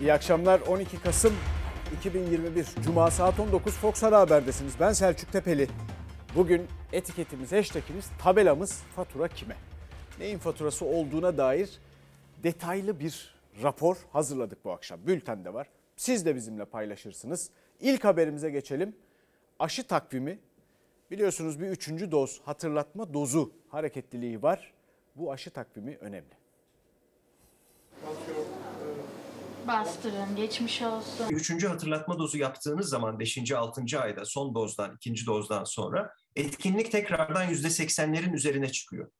İyi akşamlar 12 Kasım 2021 Cuma saat 19 Fox Ana Haber'desiniz. Ben Selçuk Tepeli. Bugün etiketimiz, hashtagimiz, tabelamız fatura kime? Neyin faturası olduğuna dair detaylı bir rapor hazırladık bu akşam. Bültende var. Siz de bizimle paylaşırsınız. İlk haberimize geçelim. Aşı takvimi biliyorsunuz bir üçüncü doz hatırlatma dozu hareketliliği var. Bu aşı takvimi önemli. Bastırın, geçmiş olsun. Üçüncü hatırlatma dozu yaptığınız zaman 5. 6. ayda son dozdan, ikinci dozdan sonra etkinlik tekrardan %80'lerin üzerine çıkıyor.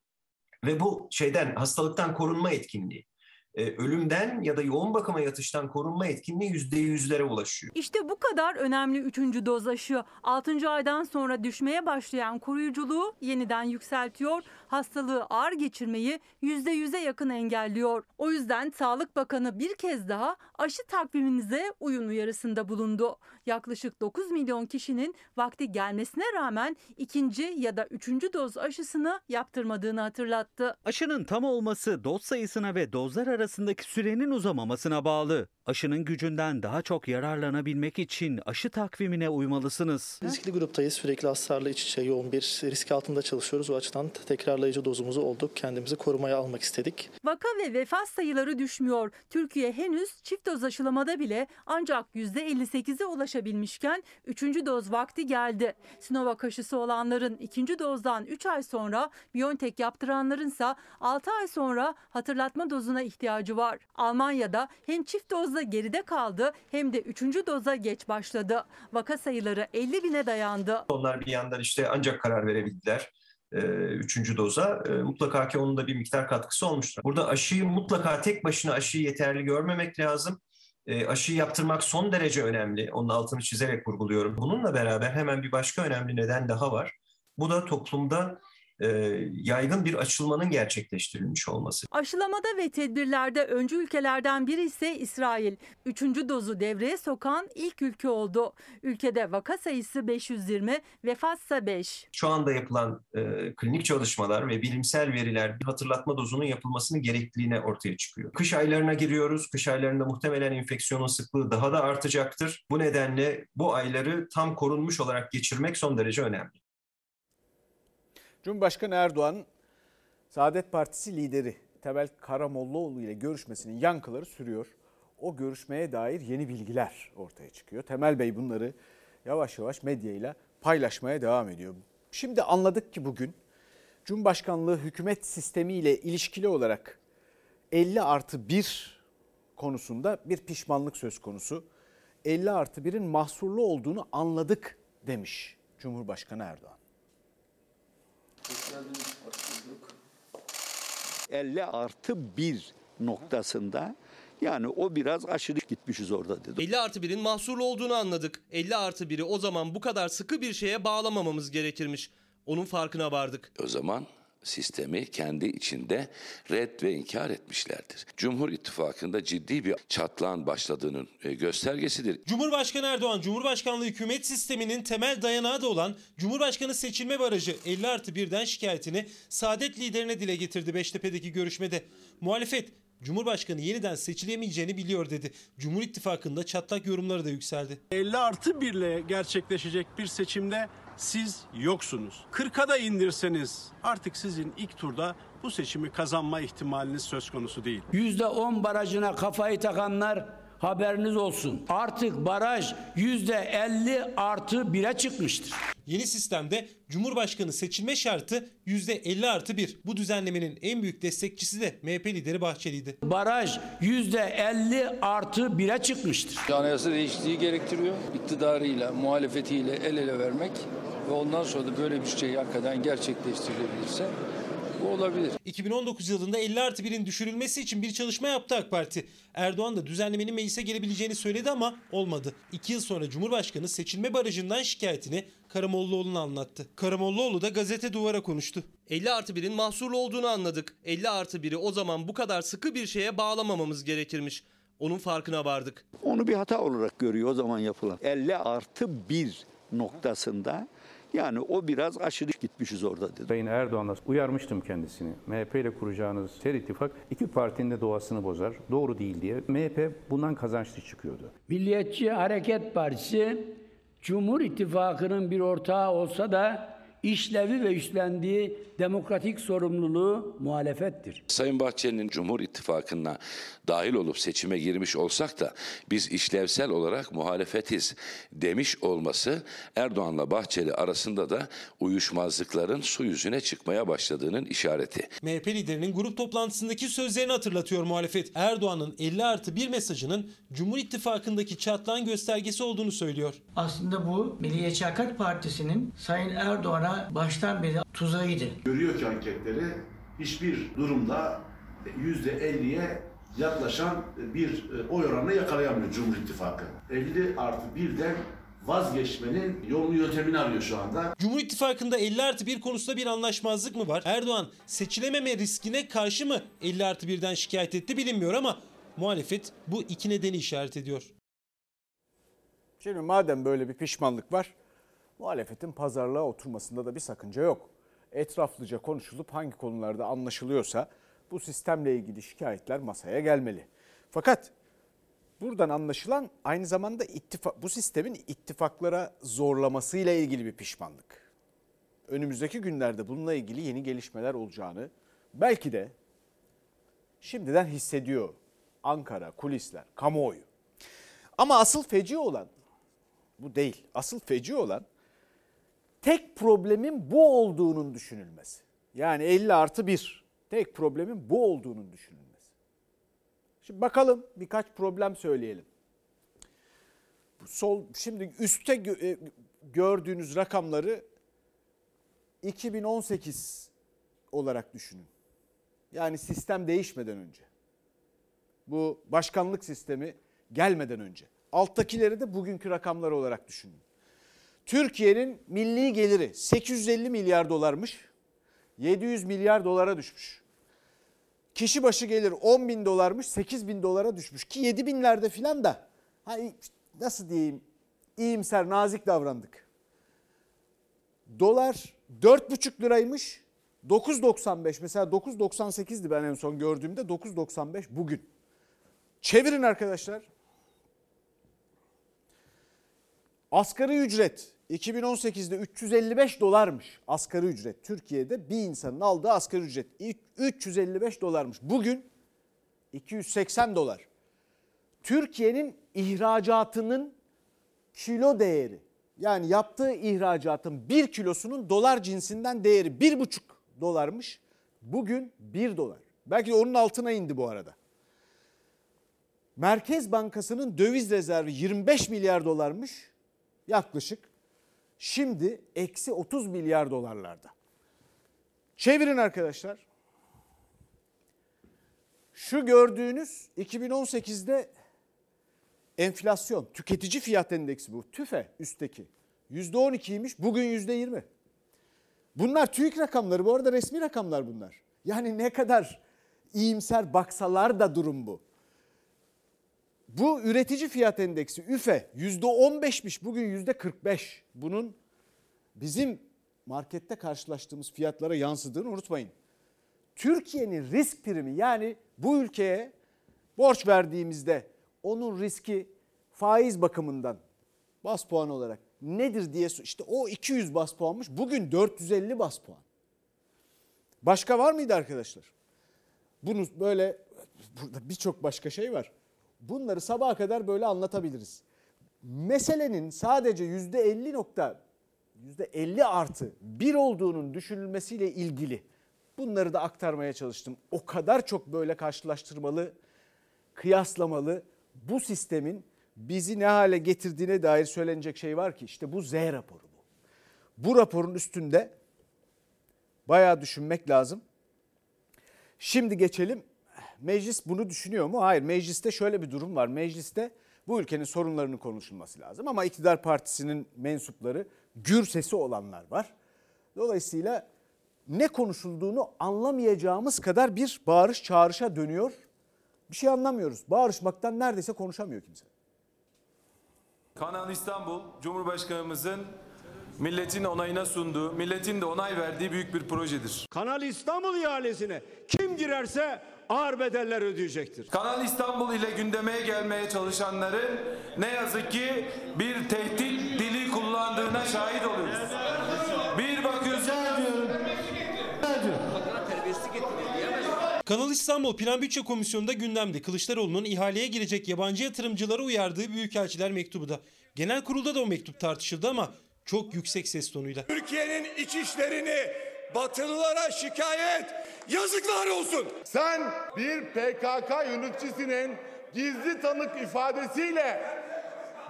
Ve bu şeyden hastalıktan korunma etkinliği e, ölümden ya da yoğun bakıma yatıştan korunma etkinliği %100'lere ulaşıyor. İşte bu kadar önemli üçüncü doz aşı 6. aydan sonra düşmeye başlayan koruyuculuğu yeniden yükseltiyor, hastalığı ağır geçirmeyi %100'e yakın engelliyor. O yüzden Sağlık Bakanı bir kez daha aşı takviminize uyun uyarısında bulundu. Yaklaşık 9 milyon kişinin vakti gelmesine rağmen ikinci ya da üçüncü doz aşısını yaptırmadığını hatırlattı. Aşının tam olması doz sayısına ve dozlar arasındaki sürenin uzamamasına bağlı. Aşının gücünden daha çok yararlanabilmek için aşı takvimine uymalısınız. Riskli gruptayız. Sürekli hastalarla iç içe yoğun bir risk altında çalışıyoruz. O açıdan tekrarlayıcı dozumuzu olduk. Kendimizi korumaya almak istedik. Vaka ve vefat sayıları düşmüyor. Türkiye henüz çift doz aşılamada bile ancak %58'e ulaşabilmişken 3. doz vakti geldi. Sinovac aşısı olanların ikinci dozdan 3 ay sonra BioNTech yaptıranların ise 6 ay sonra hatırlatma dozuna ihtiyacı var. Almanya'da hem çift dozda geride kaldı hem de 3. doza geç başladı. Vaka sayıları 50 bine dayandı. Onlar bir yandan işte ancak karar verebildiler e, üçüncü doza. E, mutlaka ki onun da bir miktar katkısı olmuştur. Burada aşıyı mutlaka tek başına aşıyı yeterli görmemek lazım. E, aşıyı yaptırmak son derece önemli. Onun altını çizerek vurguluyorum. Bununla beraber hemen bir başka önemli neden daha var. Bu da toplumda e, yaygın bir açılmanın gerçekleştirilmiş olması. Aşılamada ve tedbirlerde öncü ülkelerden biri ise İsrail. Üçüncü dozu devreye sokan ilk ülke oldu. Ülkede vaka sayısı 520, vefatsa 5. Şu anda yapılan e, klinik çalışmalar ve bilimsel veriler bir hatırlatma dozunun yapılmasının gerekliliğine ortaya çıkıyor. Kış aylarına giriyoruz. Kış aylarında muhtemelen enfeksiyonun sıklığı daha da artacaktır. Bu nedenle bu ayları tam korunmuş olarak geçirmek son derece önemli. Cumhurbaşkanı Erdoğan Saadet Partisi lideri Temel Karamollaoğlu ile görüşmesinin yankıları sürüyor. O görüşmeye dair yeni bilgiler ortaya çıkıyor. Temel Bey bunları yavaş yavaş medyayla paylaşmaya devam ediyor. Şimdi anladık ki bugün Cumhurbaşkanlığı hükümet sistemi ile ilişkili olarak 50 artı 1 konusunda bir pişmanlık söz konusu. 50 artı 1'in mahsurlu olduğunu anladık demiş Cumhurbaşkanı Erdoğan. 50 artı 1 noktasında yani o biraz aşırı gitmişiz orada dedi. 50 artı 1'in mahsurlu olduğunu anladık. 50 artı 1'i o zaman bu kadar sıkı bir şeye bağlamamamız gerekirmiş. Onun farkına vardık. O zaman sistemi kendi içinde red ve inkar etmişlerdir. Cumhur İttifakı'nda ciddi bir çatlağın başladığının e, göstergesidir. Cumhurbaşkanı Erdoğan, Cumhurbaşkanlığı hükümet sisteminin temel dayanağı da olan Cumhurbaşkanı seçilme barajı 50 artı 1'den şikayetini Saadet liderine dile getirdi Beştepe'deki görüşmede. Muhalefet Cumhurbaşkanı yeniden seçilemeyeceğini biliyor dedi. Cumhur İttifakı'nda çatlak yorumları da yükseldi. 50 artı 1 ile gerçekleşecek bir seçimde siz yoksunuz. 40'a da indirseniz artık sizin ilk turda bu seçimi kazanma ihtimaliniz söz konusu değil. %10 barajına kafayı takanlar haberiniz olsun. Artık baraj %50 artı 1'e çıkmıştır. Yeni sistemde Cumhurbaşkanı seçilme şartı %50 artı 1. Bu düzenlemenin en büyük destekçisi de MHP lideri Bahçeli'ydi. Baraj %50 artı 1'e çıkmıştır. Anayasa değişikliği gerektiriyor. İktidarıyla, muhalefetiyle el ele vermek ve ondan sonra da böyle bir şey hakikaten gerçekleştirilebilirse bu olabilir. 2019 yılında 50 artı 1'in düşürülmesi için bir çalışma yaptı AK Parti. Erdoğan da düzenlemenin meclise gelebileceğini söyledi ama olmadı. 2 yıl sonra Cumhurbaşkanı seçilme barajından şikayetini Karamollaoğlu'na anlattı. Karamollaoğlu da gazete duvara konuştu. 50 artı 1'in mahsurlu olduğunu anladık. 50 artı 1'i o zaman bu kadar sıkı bir şeye bağlamamamız gerekirmiş. Onun farkına vardık. Onu bir hata olarak görüyor o zaman yapılan. 50 artı 1 noktasında Yani o biraz aşırı gitmişiz orada dedi. Sayın Erdoğan'la uyarmıştım kendisini. MHP ile kuracağınız her ittifak iki partinin de doğasını bozar. Doğru değil diye. MHP bundan kazançlı çıkıyordu. Milliyetçi Hareket Partisi Cumhur İttifakı'nın bir ortağı olsa da işlevi ve üstlendiği demokratik sorumluluğu muhalefettir. Sayın Bahçeli'nin Cumhur İttifakı'na dahil olup seçime girmiş olsak da biz işlevsel olarak muhalefetiz demiş olması Erdoğan'la Bahçeli arasında da uyuşmazlıkların su yüzüne çıkmaya başladığının işareti. MHP liderinin grup toplantısındaki sözlerini hatırlatıyor muhalefet. Erdoğan'ın 50 artı 1 mesajının Cumhur İttifakı'ndaki çatlağın göstergesi olduğunu söylüyor. Aslında bu Milliyetçi Hareket Partisi'nin Sayın Erdoğan'a baştan beri tuzağıydı. Görüyor ki anketleri hiçbir durumda %50'ye yaklaşan bir oy oranını yakalayamıyor Cumhur İttifakı. 50 artı 1'den vazgeçmenin yolunu yöntemini arıyor şu anda. Cumhur İttifakı'nda 50 artı 1 konusunda bir anlaşmazlık mı var? Erdoğan seçilememe riskine karşı mı 50 artı 1'den şikayet etti bilinmiyor ama muhalefet bu iki nedeni işaret ediyor. Şimdi madem böyle bir pişmanlık var, muhalefetin pazarlığa oturmasında da bir sakınca yok. Etraflıca konuşulup hangi konularda anlaşılıyorsa bu sistemle ilgili şikayetler masaya gelmeli. Fakat buradan anlaşılan aynı zamanda ittifak, bu sistemin ittifaklara zorlamasıyla ilgili bir pişmanlık. Önümüzdeki günlerde bununla ilgili yeni gelişmeler olacağını belki de şimdiden hissediyor Ankara, kulisler, kamuoyu. Ama asıl feci olan bu değil. Asıl feci olan tek problemin bu olduğunun düşünülmesi. Yani 50 artı 1. Tek problemin bu olduğunun düşünülmesi. Şimdi bakalım birkaç problem söyleyelim. Sol şimdi üstte e, gördüğünüz rakamları 2018 olarak düşünün. Yani sistem değişmeden önce. Bu başkanlık sistemi gelmeden önce. Alttakileri de bugünkü rakamlar olarak düşünün. Türkiye'nin milli geliri 850 milyar dolarmış. 700 milyar dolara düşmüş. Kişi başı gelir 10 bin dolarmış 8 bin dolara düşmüş. Ki 7 binlerde filan da hani nasıl diyeyim iyimser nazik davrandık. Dolar 4,5 liraymış 9.95 mesela 9.98'di ben en son gördüğümde 9.95 bugün. Çevirin arkadaşlar. Asgari ücret 2018'de 355 dolarmış asgari ücret. Türkiye'de bir insanın aldığı asgari ücret 355 dolarmış. Bugün 280 dolar. Türkiye'nin ihracatının kilo değeri yani yaptığı ihracatın bir kilosunun dolar cinsinden değeri 1,5 dolarmış. Bugün 1 dolar. Belki de onun altına indi bu arada. Merkez Bankası'nın döviz rezervi 25 milyar dolarmış yaklaşık. Şimdi eksi 30 milyar dolarlarda. Çevirin arkadaşlar. Şu gördüğünüz 2018'de enflasyon, tüketici fiyat endeksi bu. TÜFE üstteki. %12'ymiş bugün %20. Bunlar TÜİK rakamları bu arada resmi rakamlar bunlar. Yani ne kadar iyimser baksalar da durum bu. Bu üretici fiyat endeksi üfe %15'miş bugün %45. Bunun bizim markette karşılaştığımız fiyatlara yansıdığını unutmayın. Türkiye'nin risk primi yani bu ülkeye borç verdiğimizde onun riski faiz bakımından bas puan olarak nedir diye işte o 200 bas puanmış bugün 450 bas puan. Başka var mıydı arkadaşlar? Bunu böyle burada birçok başka şey var. Bunları sabaha kadar böyle anlatabiliriz. Meselenin sadece %50 nokta %50 artı bir olduğunun düşünülmesiyle ilgili bunları da aktarmaya çalıştım. O kadar çok böyle karşılaştırmalı, kıyaslamalı bu sistemin bizi ne hale getirdiğine dair söylenecek şey var ki işte bu Z raporu bu. Bu raporun üstünde bayağı düşünmek lazım. Şimdi geçelim Meclis bunu düşünüyor mu? Hayır. Mecliste şöyle bir durum var. Mecliste bu ülkenin sorunlarının konuşulması lazım ama iktidar partisinin mensupları gür sesi olanlar var. Dolayısıyla ne konuşulduğunu anlamayacağımız kadar bir bağırış çağrışa dönüyor. Bir şey anlamıyoruz. Bağırışmaktan neredeyse konuşamıyor kimse. Kanal İstanbul Cumhurbaşkanımızın milletin onayına sunduğu, milletin de onay verdiği büyük bir projedir. Kanal İstanbul ihalesine kim girerse ağır bedeller ödeyecektir. Kanal İstanbul ile gündeme gelmeye çalışanların ne yazık ki bir tehdit dili kullandığına şahit oluyoruz. Bir bakıyorsun Kanal İstanbul Plan Bütçe Komisyonu'nda gündemde Kılıçdaroğlu'nun ihaleye girecek yabancı yatırımcılara uyardığı büyükelçiler mektubu da. Genel kurulda da o mektup tartışıldı ama çok yüksek ses tonuyla. Türkiye'nin iç işlerini batılılara şikayet yazıklar olsun. Sen bir PKK yöneticisinin gizli tanık ifadesiyle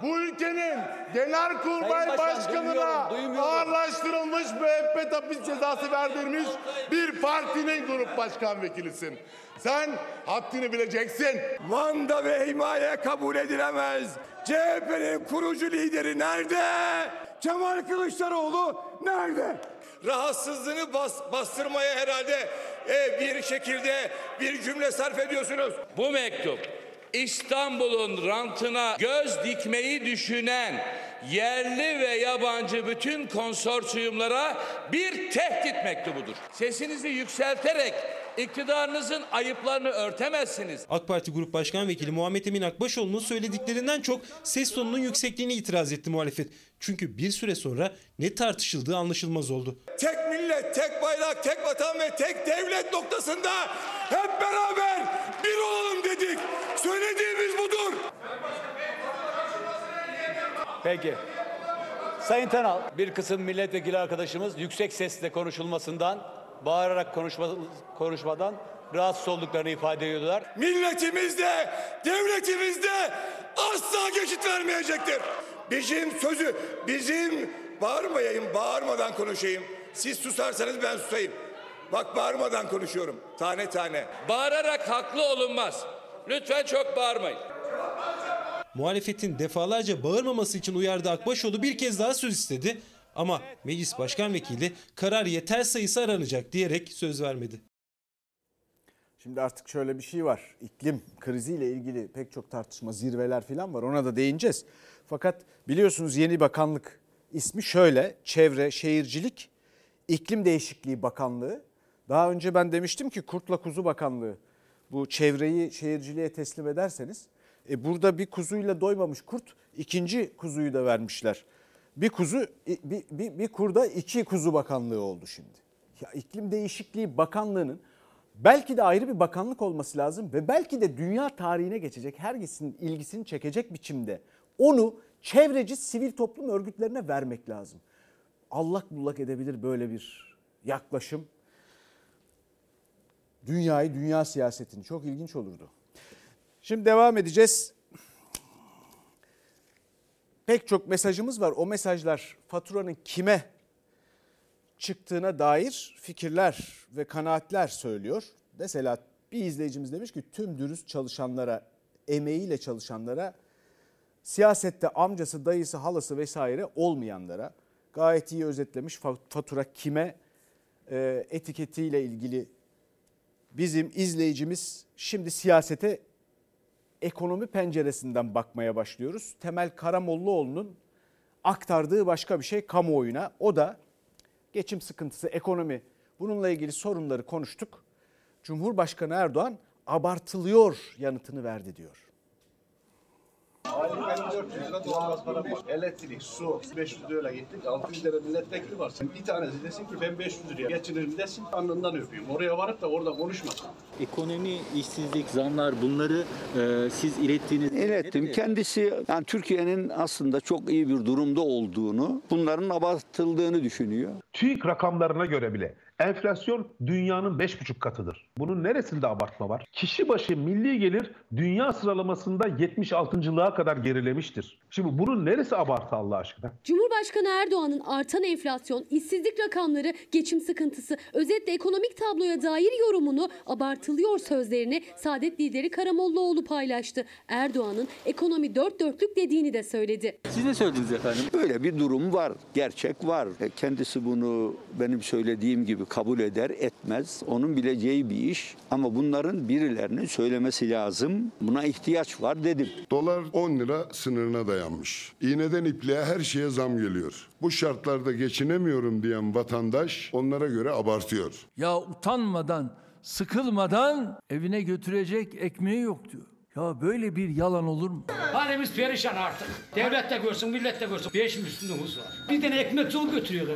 bu ülkenin genelkurmay başkanına ağırlaştırılmış müebbet hapis cezası verdirmiş bir partinin grup başkan vekilisin. Sen haddini bileceksin. Manda ve himaye kabul edilemez. CHP'nin kurucu lideri nerede? Kemal Kılıçdaroğlu nerede? Rahatsızlığını bas, bastırmaya herhalde e, bir şekilde bir cümle sarf ediyorsunuz. Bu mektup İstanbul'un rantına göz dikmeyi düşünen yerli ve yabancı bütün konsorsiyumlara bir tehdit mektubudur. Sesinizi yükselterek iktidarınızın ayıplarını örtemezsiniz. AK Parti Grup Başkan Vekili Muhammed Emin Akbaşoğlu'nun söylediklerinden çok ses tonunun yüksekliğine itiraz etti muhalefet. Çünkü bir süre sonra ne tartışıldığı anlaşılmaz oldu. Tek millet, tek bayrak, tek vatan ve tek devlet noktasında hep beraber bir olalım dedik. Söylediğimiz budur. Peki. Sayın Tanal, bir kısım milletvekili arkadaşımız yüksek sesle konuşulmasından, bağırarak konuşma, konuşmadan rahatsız olduklarını ifade ediyorlar. Milletimiz de, devletimiz de asla geçit vermeyecektir. Bizim sözü, bizim bağırmayayım, bağırmadan konuşayım. Siz susarsanız ben susayım. Bak bağırmadan konuşuyorum, tane tane. Bağırarak haklı olunmaz. Lütfen çok bağırmayın. Muhalefetin defalarca bağırmaması için uyardığı Akbaşoğlu bir kez daha söz istedi. Ama meclis başkan vekili karar yeter sayısı aranacak diyerek söz vermedi. Şimdi artık şöyle bir şey var. İklim kriziyle ilgili pek çok tartışma, zirveler falan var. Ona da değineceğiz. Fakat biliyorsunuz yeni bakanlık ismi şöyle. Çevre, Şehircilik, İklim Değişikliği Bakanlığı. Daha önce ben demiştim ki Kurtla Kuzu Bakanlığı. Bu çevreyi şehirciliğe teslim ederseniz e burada bir kuzuyla doymamış kurt ikinci kuzuyu da vermişler. Bir kuzu bir, bir, bir kurda iki kuzu bakanlığı oldu şimdi. Ya iklim değişikliği bakanlığının belki de ayrı bir bakanlık olması lazım ve belki de dünya tarihine geçecek herkesin ilgisini çekecek biçimde onu çevreci sivil toplum örgütlerine vermek lazım. Allak bullak edebilir böyle bir yaklaşım. Dünyayı, dünya siyasetini çok ilginç olurdu. Şimdi devam edeceğiz. Pek çok mesajımız var. O mesajlar faturanın kime çıktığına dair fikirler ve kanaatler söylüyor. Mesela bir izleyicimiz demiş ki tüm dürüst çalışanlara, emeğiyle çalışanlara, siyasette amcası, dayısı, halası vesaire olmayanlara gayet iyi özetlemiş fatura kime e, etiketiyle ilgili bizim izleyicimiz şimdi siyasete ekonomi penceresinden bakmaya başlıyoruz. Temel Karamollaoğlu'nun aktardığı başka bir şey kamuoyuna. O da geçim sıkıntısı, ekonomi bununla ilgili sorunları konuştuk. Cumhurbaşkanı Erdoğan abartılıyor yanıtını verdi diyor. Aylık 400 lira doğalgaz param var. Elektrik, su 500 lirayla gittik. 600 lira milletvekili var. Sen bir tanesi desin ki ben 500 liraya geçinirim desin. Alnından öpeyim. Oraya varıp da orada konuşmasın. Ekonomi, işsizlik, zamlar bunları e, siz ilettiğiniz... İlettim. Kendisi yani Türkiye'nin aslında çok iyi bir durumda olduğunu, bunların abartıldığını düşünüyor. TÜİK rakamlarına göre bile enflasyon dünyanın 5,5 katıdır. Bunun neresinde abartma var? Kişi başı milli gelir dünya sıralamasında 76.lığa kadar gerilemiştir. Şimdi bunun neresi abartı Allah aşkına? Cumhurbaşkanı Erdoğan'ın artan enflasyon, işsizlik rakamları, geçim sıkıntısı, özetle ekonomik tabloya dair yorumunu abartılıyor sözlerini Saadet lideri Karamollaoğlu paylaştı. Erdoğan'ın ekonomi dört dörtlük dediğini de söyledi. Siz ne söylediniz efendim? Böyle bir durum var, gerçek var. E, Kendisi bunu benim söylediğim gibi kabul eder etmez. Onun bileceği bir iş ama bunların birilerinin söylemesi lazım. Buna ihtiyaç var dedim. Dolar 10 lira sınırına dayanmış. İğneden ipliğe her şeye zam geliyor. Bu şartlarda geçinemiyorum diyen vatandaş onlara göre abartıyor. Ya utanmadan, sıkılmadan evine götürecek ekmeği yok diyor. Ya böyle bir yalan olur mu? Halimiz perişan artık. Devlet de görsün, millet de görsün. Beş Müslümanımız var. Bir tane ekmek zor götürüyorlar.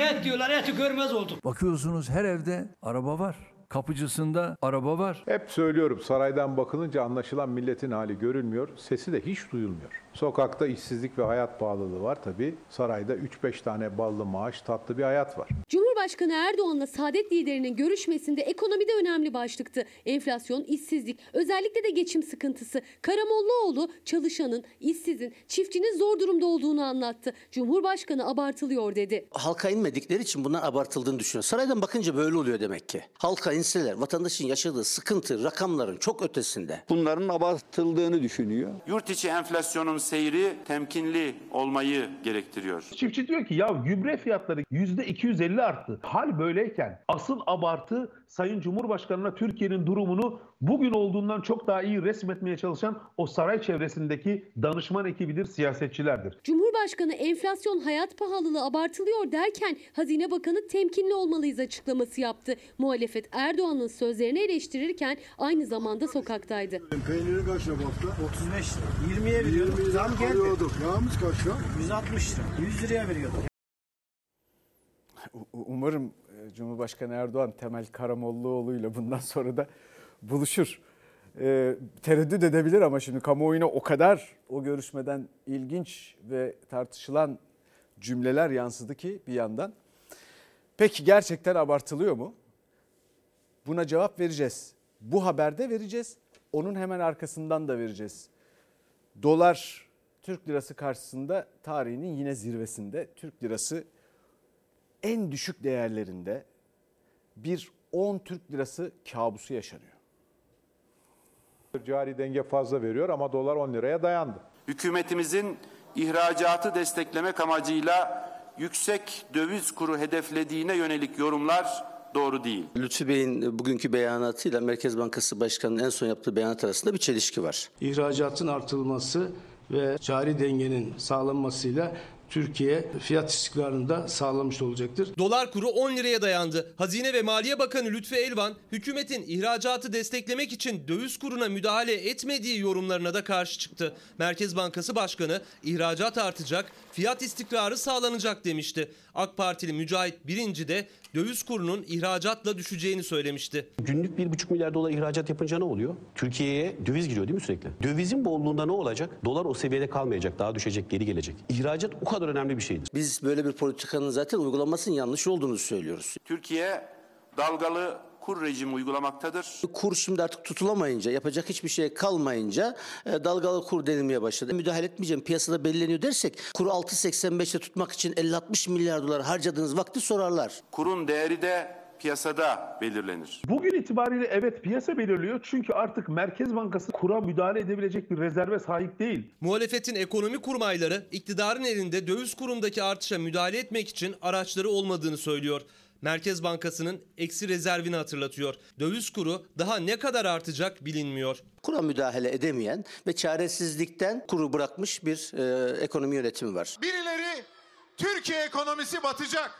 Et diyorlar, eti görmez olduk. Bakıyorsunuz her evde araba var. Kapıcısında araba var. Hep söylüyorum saraydan bakılınca anlaşılan milletin hali görülmüyor. Sesi de hiç duyulmuyor. Sokakta işsizlik ve hayat pahalılığı var tabii. Sarayda 3-5 tane ballı maaş tatlı bir hayat var. Cumhurbaşkanı Erdoğan'la Saadet liderinin görüşmesinde ekonomide önemli başlıktı. Enflasyon, işsizlik, özellikle de geçim sıkıntısı. Karamollaoğlu çalışanın, işsizin, çiftçinin zor durumda olduğunu anlattı. Cumhurbaşkanı abartılıyor dedi. Halka inmedikleri için bunlar abartıldığını düşünüyor. Saraydan bakınca böyle oluyor demek ki. Halka inseler vatandaşın yaşadığı sıkıntı rakamların çok ötesinde. Bunların abartıldığını düşünüyor. Yurt içi enflasyonun seyri temkinli olmayı gerektiriyor. Çiftçi diyor ki ya gübre fiyatları %250 arttı. Hal böyleyken asıl abartı Sayın Cumhurbaşkanı'na Türkiye'nin durumunu bugün olduğundan çok daha iyi resmetmeye çalışan o saray çevresindeki danışman ekibidir, siyasetçilerdir. Cumhurbaşkanı enflasyon hayat pahalılığı abartılıyor derken Hazine Bakanı temkinli olmalıyız açıklaması yaptı. Muhalefet Erdoğan'ın sözlerini eleştirirken aynı zamanda sokaktaydı. Peyniri kaç lira hafta? 35 lira. 20'ye veriyorduk. 20 Zam geldi. Alıyorduk. Yağımız kaç lira? 160 lira. 100 liraya veriyorduk. Umarım Cumhurbaşkanı Erdoğan Temel Karamollaoğlu ile bundan sonra da buluşur. E, tereddüt edebilir ama şimdi kamuoyuna o kadar o görüşmeden ilginç ve tartışılan cümleler yansıdı ki bir yandan. Peki gerçekten abartılıyor mu? Buna cevap vereceğiz. Bu haberde vereceğiz. Onun hemen arkasından da vereceğiz. Dolar Türk lirası karşısında tarihinin yine zirvesinde. Türk lirası en düşük değerlerinde bir 10 Türk lirası kabusu yaşanıyor. Cari denge fazla veriyor ama dolar 10 liraya dayandı. Hükümetimizin ihracatı desteklemek amacıyla yüksek döviz kuru hedeflediğine yönelik yorumlar doğru değil. Lütfü Bey'in bugünkü beyanatıyla Merkez Bankası Başkanı'nın en son yaptığı beyanat arasında bir çelişki var. İhracatın artırılması ve cari dengenin sağlanmasıyla Türkiye fiyat istikrarını da sağlamış olacaktır. Dolar kuru 10 liraya dayandı. Hazine ve Maliye Bakanı Lütfü Elvan, hükümetin ihracatı desteklemek için döviz kuruna müdahale etmediği yorumlarına da karşı çıktı. Merkez Bankası Başkanı ihracat artacak, fiyat istikrarı sağlanacak demişti. AK Partili Mücahit Birinci de döviz kurunun ihracatla düşeceğini söylemişti. Günlük 1,5 milyar dolar ihracat yapınca ne oluyor? Türkiye'ye döviz giriyor değil mi sürekli? Dövizin bolluğunda ne olacak? Dolar o seviyede kalmayacak, daha düşecek, geri gelecek. İhracat o kadar önemli bir şeydir. Biz böyle bir politikanın zaten uygulamasının yanlış olduğunu söylüyoruz. Türkiye dalgalı kur rejimi uygulamaktadır. Kur şimdi artık tutulamayınca, yapacak hiçbir şey kalmayınca e, dalgalı kur denilmeye başladı. Müdahale etmeyeceğim, piyasada belleniyor dersek kuru 6.85'te tutmak için 50-60 milyar dolar harcadığınız vakti sorarlar. Kurun değeri de piyasada belirlenir. Bugün itibariyle evet piyasa belirliyor çünkü artık Merkez Bankası kura müdahale edebilecek bir rezerve sahip değil. Muhalefetin ekonomi kurmayları iktidarın elinde döviz kurundaki artışa müdahale etmek için araçları olmadığını söylüyor. Merkez Bankası'nın eksi rezervini hatırlatıyor. Döviz kuru daha ne kadar artacak bilinmiyor. Kura müdahale edemeyen ve çaresizlikten kuru bırakmış bir e, ekonomi yönetimi var. Birileri Türkiye ekonomisi batacak.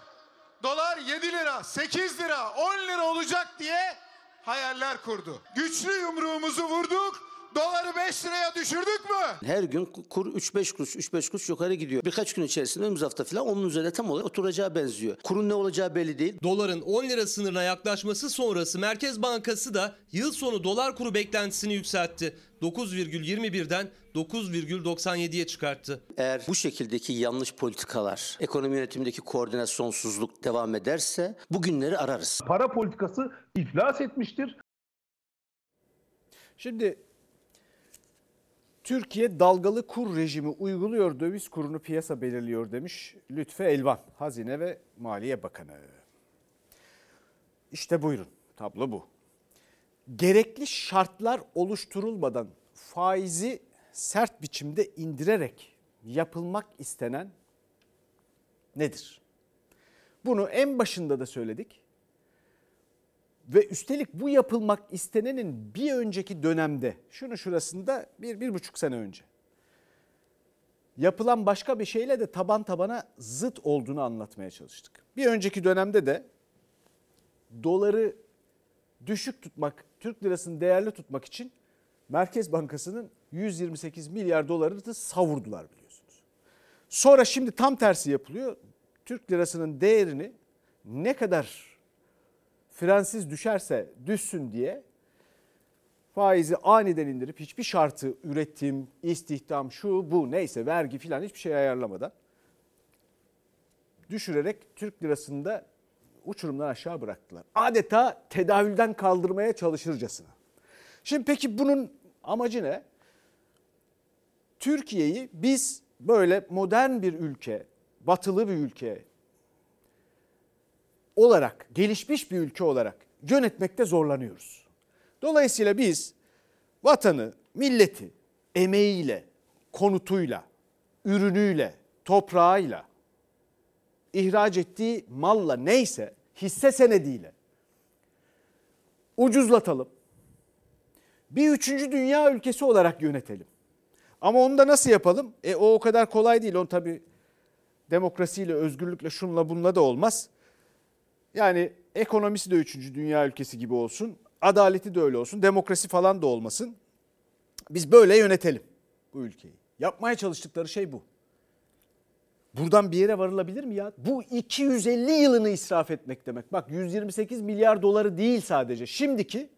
Dolar 7 lira, 8 lira, 10 lira olacak diye hayaller kurdu. Güçlü yumruğumuzu vurduk. Doları 5 liraya düşürdük mü? Her gün kur 3-5 kuruş, 3-5 kuruş yukarı gidiyor. Birkaç gün içerisinde önümüz hafta falan onun üzerine tam olarak oturacağı benziyor. Kurun ne olacağı belli değil. Doların 10 lira sınırına yaklaşması sonrası Merkez Bankası da yıl sonu dolar kuru beklentisini yükseltti. 9,21'den 9,97'ye çıkarttı. Eğer bu şekildeki yanlış politikalar, ekonomi yönetimindeki koordinasyonsuzluk devam ederse bugünleri ararız. Para politikası iflas etmiştir. Şimdi Türkiye dalgalı kur rejimi uyguluyor, döviz kurunu piyasa belirliyor demiş Lütfü Elvan, Hazine ve Maliye Bakanı. İşte buyurun, tablo bu. Gerekli şartlar oluşturulmadan faizi sert biçimde indirerek yapılmak istenen nedir? Bunu en başında da söyledik. Ve üstelik bu yapılmak istenenin bir önceki dönemde, şunu şurasında bir, bir buçuk sene önce yapılan başka bir şeyle de taban tabana zıt olduğunu anlatmaya çalıştık. Bir önceki dönemde de doları düşük tutmak, Türk lirasını değerli tutmak için Merkez Bankası'nın 128 milyar dolarını da savurdular biliyorsunuz. Sonra şimdi tam tersi yapılıyor. Türk lirasının değerini ne kadar frensiz düşerse düşsün diye faizi aniden indirip hiçbir şartı üretim, istihdam, şu bu neyse vergi filan hiçbir şey ayarlamadan düşürerek Türk lirasını da uçurumdan aşağı bıraktılar. Adeta tedavülden kaldırmaya çalışırcasına. Şimdi peki bunun amacı ne? Türkiye'yi biz böyle modern bir ülke, batılı bir ülke olarak, gelişmiş bir ülke olarak yönetmekte zorlanıyoruz. Dolayısıyla biz vatanı, milleti emeğiyle, konutuyla, ürünüyle, toprağıyla, ihraç ettiği malla neyse hisse senediyle ucuzlatalım. Bir üçüncü dünya ülkesi olarak yönetelim. Ama onu da nasıl yapalım? E o o kadar kolay değil. On tabii demokrasiyle, özgürlükle, şunla bunla da olmaz. Yani ekonomisi de üçüncü dünya ülkesi gibi olsun. Adaleti de öyle olsun. Demokrasi falan da olmasın. Biz böyle yönetelim bu ülkeyi. Yapmaya çalıştıkları şey bu. Buradan bir yere varılabilir mi ya? Bu 250 yılını israf etmek demek. Bak 128 milyar doları değil sadece. Şimdiki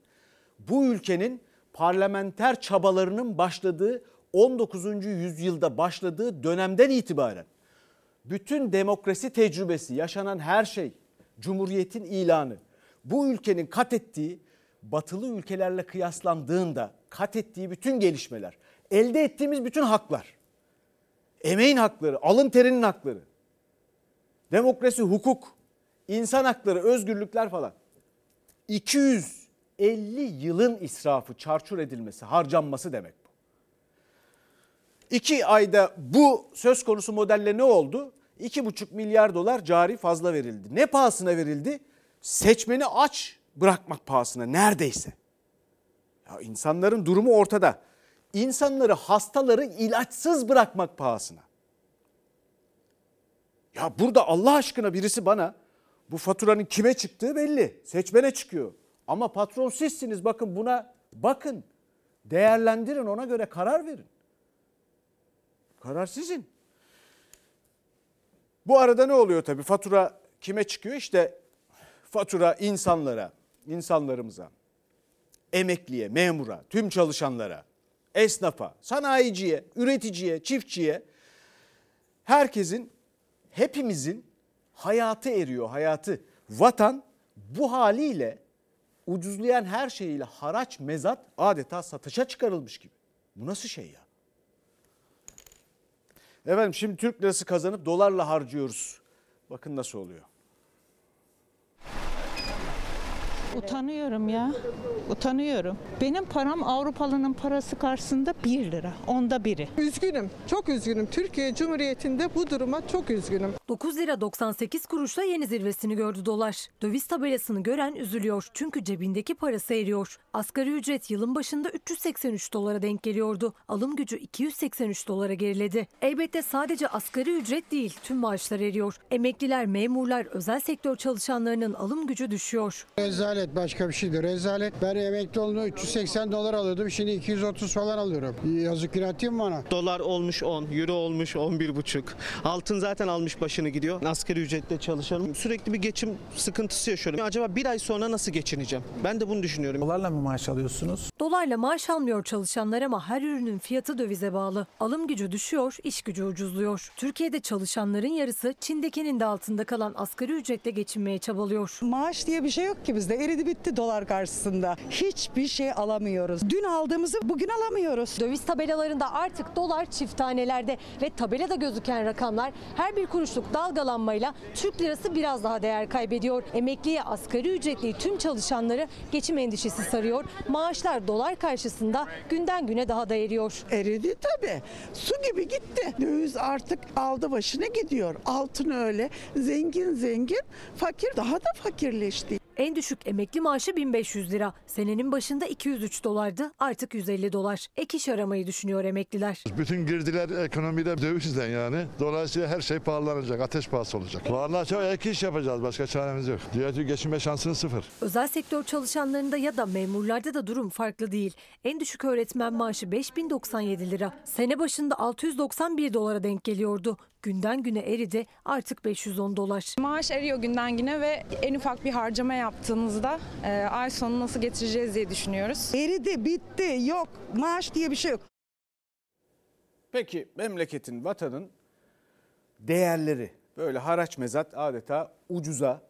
bu ülkenin parlamenter çabalarının başladığı 19. yüzyılda başladığı dönemden itibaren bütün demokrasi tecrübesi, yaşanan her şey, cumhuriyetin ilanı, bu ülkenin kat ettiği batılı ülkelerle kıyaslandığında kat ettiği bütün gelişmeler, elde ettiğimiz bütün haklar, emeğin hakları, alın terinin hakları, demokrasi, hukuk, insan hakları, özgürlükler falan. 250 yılın israfı, çarçur edilmesi, harcanması demek bu. İki ayda bu söz konusu modelle ne oldu? 2,5 milyar dolar cari fazla verildi. Ne pahasına verildi? Seçmeni aç bırakmak pahasına neredeyse. Ya insanların durumu ortada. İnsanları, hastaları ilaçsız bırakmak pahasına. Ya burada Allah aşkına birisi bana bu faturanın kime çıktığı belli. Seçmene çıkıyor. Ama patron sizsiniz bakın buna bakın. Değerlendirin ona göre karar verin. Karar sizin. Bu arada ne oluyor tabii? Fatura kime çıkıyor? İşte fatura insanlara, insanlarımıza, emekliye, memura, tüm çalışanlara, esnafa, sanayiciye, üreticiye, çiftçiye herkesin, hepimizin hayatı eriyor, hayatı. Vatan bu haliyle ucuzlayan her şeyiyle haraç mezat adeta satışa çıkarılmış gibi. Bu nasıl şey ya? Efendim şimdi Türk lirası kazanıp dolarla harcıyoruz. Bakın nasıl oluyor. Utanıyorum ya. Utanıyorum. Benim param Avrupalı'nın parası karşısında 1 lira. Onda biri. Üzgünüm. Çok üzgünüm. Türkiye Cumhuriyeti'nde bu duruma çok üzgünüm. 9 lira 98 kuruşla yeni zirvesini gördü dolar. Döviz tabelasını gören üzülüyor çünkü cebindeki parası eriyor. Asgari ücret yılın başında 383 dolara denk geliyordu. Alım gücü 283 dolara geriledi. Elbette sadece asgari ücret değil tüm maaşlar eriyor. Emekliler, memurlar, özel sektör çalışanlarının alım gücü düşüyor. Rezalet başka bir şeydir. Rezalet. Ben emekli olduğumda 380 dolar alıyordum. Şimdi 230 falan alıyorum. Yazık günah değil mi bana? Dolar olmuş 10, euro olmuş 11,5. Altın zaten almış başını gidiyor. Asgari ücretle çalışıyorum. Sürekli bir geçim sıkıntısı yaşıyorum. Acaba bir ay sonra nasıl geçineceğim? Ben de bunu düşünüyorum. Dolarla mı maaş alıyorsunuz? Dolarla maaş almıyor çalışanlar ama her ürünün fiyatı dövize bağlı. Alım gücü düşüyor, iş gücü ucuzluyor. Türkiye'de çalışanların yarısı Çin'dekinin de altında kalan asgari ücretle geçinmeye çabalıyor. Maaş diye bir şey yok ki bizde. Eridi bitti dolar karşısında. Hiçbir şey alamıyoruz. Dün aldığımızı bugün alamıyoruz. Döviz tabelalarında artık dolar çift tanelerde ve tabelada gözüken rakamlar her bir kuruşluk dalgalanmayla Türk lirası biraz daha değer kaybediyor. Emekliye asgari ücretli tüm çalışanları geçim endişesi sarıyor. Maaşlar dolar karşısında günden güne daha da eriyor. Eridi tabii. Su gibi gitti. Döviz artık aldı başına gidiyor. Altın öyle. Zengin zengin, fakir daha da fakirleşti. En düşük emekli maaşı 1500 lira. Senenin başında 203 dolardı, artık 150 dolar. Ek iş aramayı düşünüyor emekliler. Bütün girdiler ekonomide dövizden yani. Dolayısıyla her şey pahalanacak, ateş pahası olacak. Vallahi çok ek iş yapacağız, başka çaremiz yok. Diğer geçinme şansının sıfır. Özel sektör çalışanlarında ya da memurlarda da durum farklı değil. En düşük öğretmen maaşı 5097 lira. Sene başında 691 dolara denk geliyordu. Günden güne eridi artık 510 dolar. Maaş eriyor günden güne ve en ufak bir harcama yaptığımızda e, ay sonu nasıl getireceğiz diye düşünüyoruz. Eridi, bitti, yok. Maaş diye bir şey yok. Peki memleketin, vatanın değerleri böyle haraç mezat adeta ucuza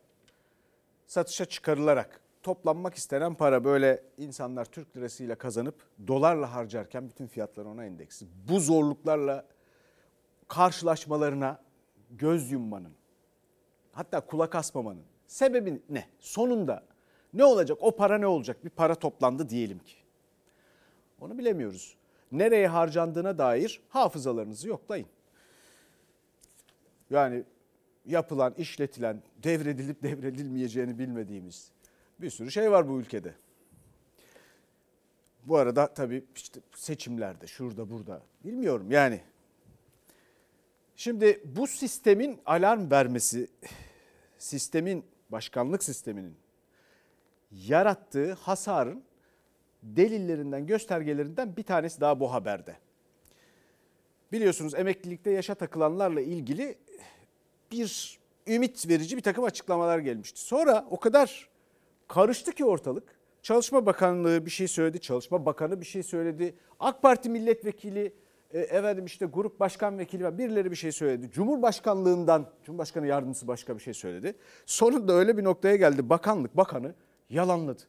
satışa çıkarılarak toplanmak istenen para böyle insanlar Türk lirasıyla kazanıp dolarla harcarken bütün fiyatlar ona endeksi. Bu zorluklarla karşılaşmalarına göz yummanın hatta kulak asmamanın sebebi ne? Sonunda ne olacak? O para ne olacak? Bir para toplandı diyelim ki. Onu bilemiyoruz. Nereye harcandığına dair hafızalarınızı yoklayın. Yani yapılan, işletilen, devredilip devredilmeyeceğini bilmediğimiz bir sürü şey var bu ülkede. Bu arada tabii işte seçimlerde, şurada burada bilmiyorum yani. Şimdi bu sistemin alarm vermesi, sistemin, başkanlık sisteminin yarattığı hasarın delillerinden, göstergelerinden bir tanesi daha bu haberde. Biliyorsunuz emeklilikte yaşa takılanlarla ilgili bir ümit verici bir takım açıklamalar gelmişti. Sonra o kadar karıştı ki ortalık. Çalışma Bakanlığı bir şey söyledi, Çalışma Bakanı bir şey söyledi. AK Parti milletvekili, e, efendim işte grup başkan vekili var. Birileri bir şey söyledi. Cumhurbaşkanlığından, Cumhurbaşkanı yardımcısı başka bir şey söyledi. Sonunda öyle bir noktaya geldi. Bakanlık bakanı yalanladı.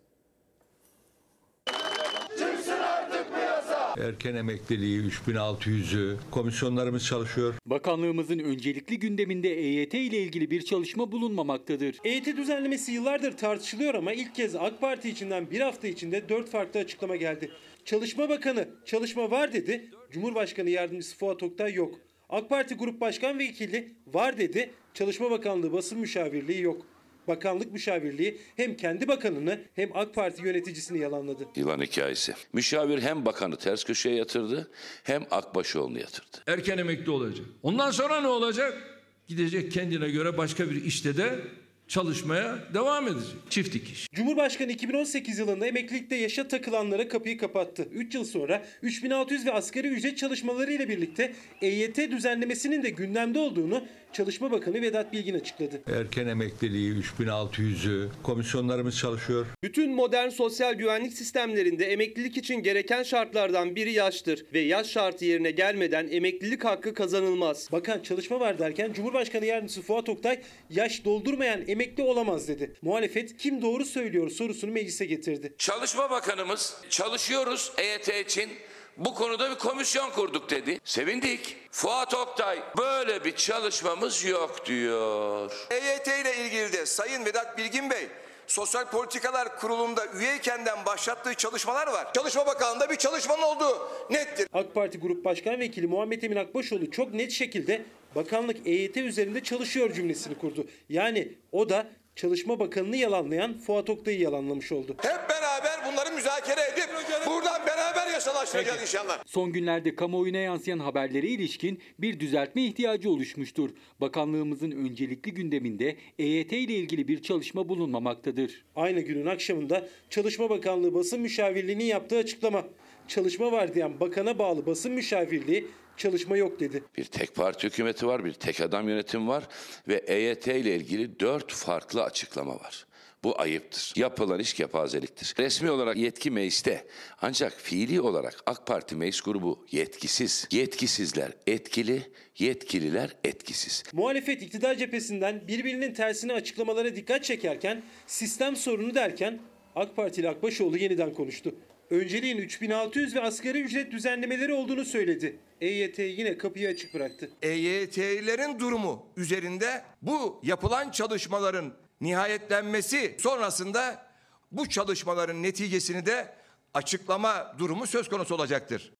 Erken emekliliği 3600'ü, komisyonlarımız çalışıyor. Bakanlığımızın öncelikli gündeminde EYT ile ilgili bir çalışma bulunmamaktadır. EYT düzenlemesi yıllardır tartışılıyor ama ilk kez AK Parti içinden bir hafta içinde dört farklı açıklama geldi. Çalışma Bakanı çalışma var dedi, Cumhurbaşkanı Yardımcısı Fuat Oktay yok. AK Parti Grup Başkan Vekili var dedi, Çalışma Bakanlığı basın müşavirliği yok. Bakanlık müşavirliği hem kendi bakanını hem AK Parti yöneticisini yalanladı. Yılan hikayesi. Müşavir hem bakanı ters köşeye yatırdı hem Akbaşoğlu'nu yatırdı. Erken emekli olacak. Ondan sonra ne olacak? Gidecek kendine göre başka bir işte de çalışmaya devam edecek. Çift dikiş. Cumhurbaşkanı 2018 yılında emeklilikte yaşa takılanlara kapıyı kapattı. 3 yıl sonra 3600 ve asgari ücret çalışmaları ile birlikte EYT düzenlemesinin de gündemde olduğunu Çalışma Bakanı Vedat Bilgin açıkladı. Erken emekliliği 3600'ü, komisyonlarımız çalışıyor. Bütün modern sosyal güvenlik sistemlerinde emeklilik için gereken şartlardan biri yaştır ve yaş şartı yerine gelmeden emeklilik hakkı kazanılmaz. Bakan çalışma var derken Cumhurbaşkanı Yardımcısı Fuat Oktay yaş doldurmayan emekli olamaz dedi. Muhalefet kim doğru söylüyor sorusunu meclise getirdi. Çalışma Bakanımız çalışıyoruz EYT için bu konuda bir komisyon kurduk dedi. Sevindik. Fuat Oktay böyle bir çalışmamız yok diyor. EYT ile ilgili de Sayın Vedat Bilgin Bey Sosyal Politikalar Kurulu'nda üyeykenden başlattığı çalışmalar var. Çalışma Bakanlığı'nda bir çalışmanın olduğu nettir. AK Parti Grup Başkan Vekili Muhammed Emin Akbaşoğlu çok net şekilde bakanlık EYT üzerinde çalışıyor cümlesini kurdu. Yani o da Çalışma Bakanı'nı yalanlayan Fuat Oktay'ı yalanlamış oldu. Hep beraber bunları müzakere edip buradan beraber yasalaştıracağız inşallah. Son günlerde kamuoyuna yansıyan haberlere ilişkin bir düzeltme ihtiyacı oluşmuştur. Bakanlığımızın öncelikli gündeminde EYT ile ilgili bir çalışma bulunmamaktadır. Aynı günün akşamında Çalışma Bakanlığı basın müşavirliğinin yaptığı açıklama. Çalışma var diyen bakana bağlı basın müşavirliği çalışma yok dedi. Bir tek parti hükümeti var, bir tek adam yönetim var ve EYT ile ilgili dört farklı açıklama var. Bu ayıptır. Yapılan iş kepazeliktir. Resmi olarak yetki mecliste ancak fiili olarak AK Parti meclis grubu yetkisiz. Yetkisizler etkili, yetkililer etkisiz. Muhalefet iktidar cephesinden birbirinin tersine açıklamalara dikkat çekerken sistem sorunu derken AK Partili Akbaşoğlu yeniden konuştu. Önceliğin 3600 ve asgari ücret düzenlemeleri olduğunu söyledi. EYT yine kapıyı açık bıraktı. EYT'lilerin durumu üzerinde bu yapılan çalışmaların nihayetlenmesi sonrasında bu çalışmaların neticesini de açıklama durumu söz konusu olacaktır.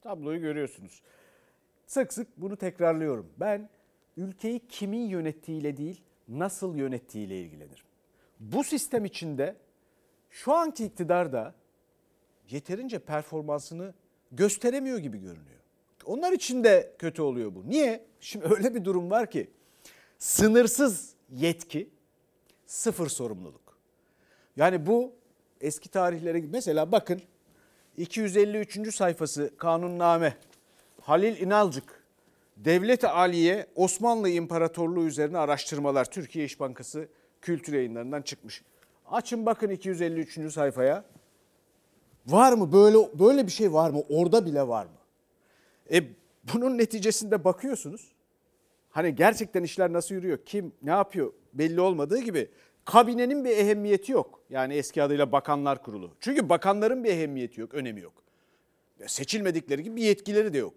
Tabloyu görüyorsunuz. Sık sık bunu tekrarlıyorum. Ben ülkeyi kimin yönettiğiyle değil, nasıl yönettiğiyle ilgilenirim. bu sistem içinde şu anki iktidar da yeterince performansını gösteremiyor gibi görünüyor. Onlar için de kötü oluyor bu. Niye? Şimdi öyle bir durum var ki sınırsız yetki, sıfır sorumluluk. Yani bu eski tarihlere mesela bakın 253. sayfası kanunname Halil İnalcık Devlet-i Aliye Osmanlı İmparatorluğu üzerine araştırmalar Türkiye İş Bankası kültür yayınlarından çıkmış. Açın bakın 253. sayfaya. Var mı böyle böyle bir şey var mı? Orada bile var mı? E bunun neticesinde bakıyorsunuz. Hani gerçekten işler nasıl yürüyor? Kim ne yapıyor? Belli olmadığı gibi kabinenin bir ehemmiyeti yok. Yani eski adıyla Bakanlar Kurulu. Çünkü bakanların bir ehemmiyeti yok, önemi yok. Seçilmedikleri gibi bir yetkileri de yok.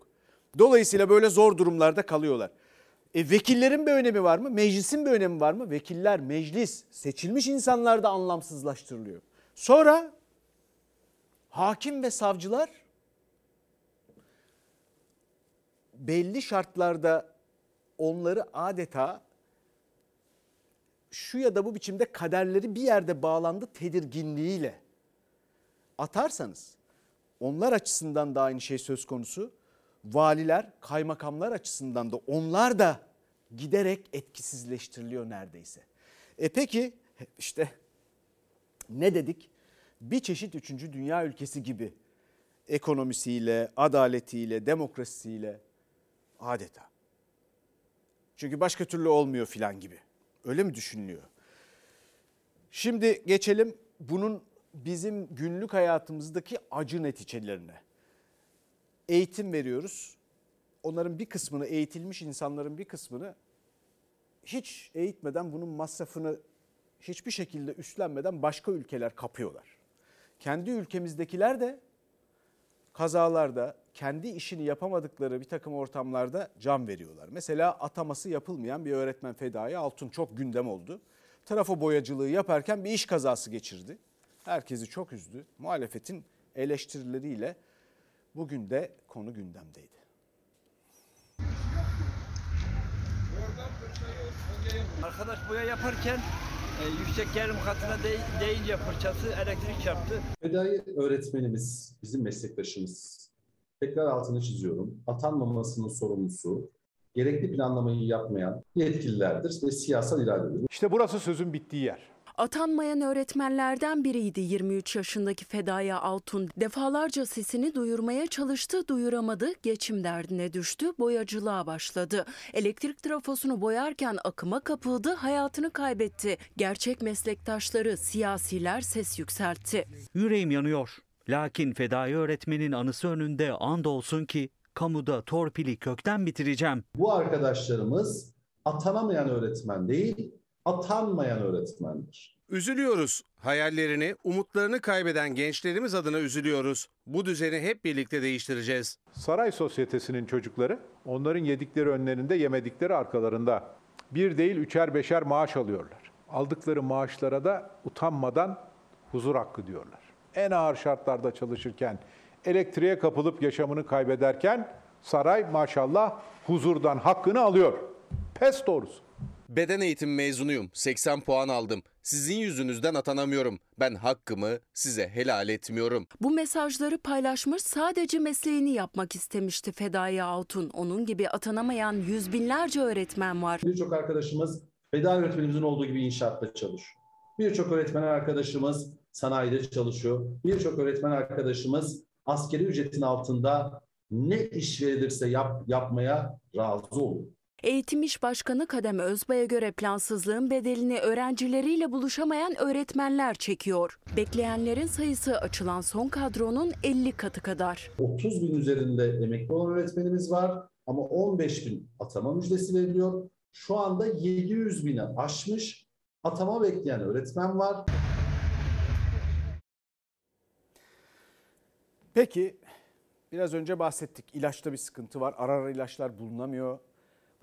Dolayısıyla böyle zor durumlarda kalıyorlar. E, vekillerin bir önemi var mı? Meclisin bir önemi var mı? Vekiller, meclis, seçilmiş insanlar da anlamsızlaştırılıyor. Sonra hakim ve savcılar belli şartlarda onları adeta şu ya da bu biçimde kaderleri bir yerde bağlandı tedirginliğiyle atarsanız onlar açısından da aynı şey söz konusu. Valiler, kaymakamlar açısından da onlar da giderek etkisizleştiriliyor neredeyse. E peki işte ne dedik? Bir çeşit 3. dünya ülkesi gibi ekonomisiyle, adaletiyle, demokrasisiyle adeta. Çünkü başka türlü olmuyor filan gibi. Öyle mi düşünülüyor? Şimdi geçelim bunun bizim günlük hayatımızdaki acı neticelerine. Eğitim veriyoruz. Onların bir kısmını eğitilmiş insanların bir kısmını hiç eğitmeden bunun masrafını hiçbir şekilde üstlenmeden başka ülkeler kapıyorlar. Kendi ülkemizdekiler de kazalarda kendi işini yapamadıkları bir takım ortamlarda can veriyorlar. Mesela ataması yapılmayan bir öğretmen Fedai Altun çok gündem oldu. Trafo boyacılığı yaparken bir iş kazası geçirdi. Herkesi çok üzdü. Muhalefetin eleştirileriyle bugün de konu gündemdeydi. Arkadaş boya yaparken yüksek gerilim katına de, değince fırçası elektrik çarptı. Fedai öğretmenimiz, bizim meslektaşımız. Tekrar altını çiziyorum. Atanmamasının sorumlusu, gerekli planlamayı yapmayan yetkililerdir ve siyasal iradedir. İşte burası sözün bittiği yer. Atanmayan öğretmenlerden biriydi 23 yaşındaki Fedaya Altun. Defalarca sesini duyurmaya çalıştı, duyuramadı, geçim derdine düştü, boyacılığa başladı. Elektrik trafosunu boyarken akıma kapıldı, hayatını kaybetti. Gerçek meslektaşları, siyasiler ses yükseltti. Yüreğim yanıyor. Lakin fedai öğretmenin anısı önünde and olsun ki kamuda torpili kökten bitireceğim. Bu arkadaşlarımız atanamayan öğretmen değil, atanmayan öğretmendir. Üzülüyoruz. Hayallerini, umutlarını kaybeden gençlerimiz adına üzülüyoruz. Bu düzeni hep birlikte değiştireceğiz. Saray sosyetesinin çocukları onların yedikleri önlerinde yemedikleri arkalarında bir değil üçer beşer maaş alıyorlar. Aldıkları maaşlara da utanmadan huzur hakkı diyorlar. En ağır şartlarda çalışırken, elektriğe kapılıp yaşamını kaybederken saray maşallah huzurdan hakkını alıyor. Pes doğrusu. Beden eğitim mezunuyum. 80 puan aldım. Sizin yüzünüzden atanamıyorum. Ben hakkımı size helal etmiyorum. Bu mesajları paylaşmış sadece mesleğini yapmak istemişti Fedaya Altun. Onun gibi atanamayan yüz binlerce öğretmen var. Birçok arkadaşımız fedai öğretmenimizin olduğu gibi inşaatta çalışıyor. Birçok öğretmen arkadaşımız sanayide çalışıyor. Birçok öğretmen arkadaşımız askeri ücretin altında ne iş verilirse yap, yapmaya razı oluyor. Eğitim İş Başkanı Kadem Özbay'a göre plansızlığın bedelini öğrencileriyle buluşamayan öğretmenler çekiyor. Bekleyenlerin sayısı açılan son kadronun 50 katı kadar. 30 bin üzerinde emekli olan öğretmenimiz var ama 15 bin atama müjdesi veriliyor. Şu anda 700 bini aşmış atama bekleyen öğretmen var. Peki biraz önce bahsettik. İlaçta bir sıkıntı var. Ara ara ilaçlar bulunamıyor.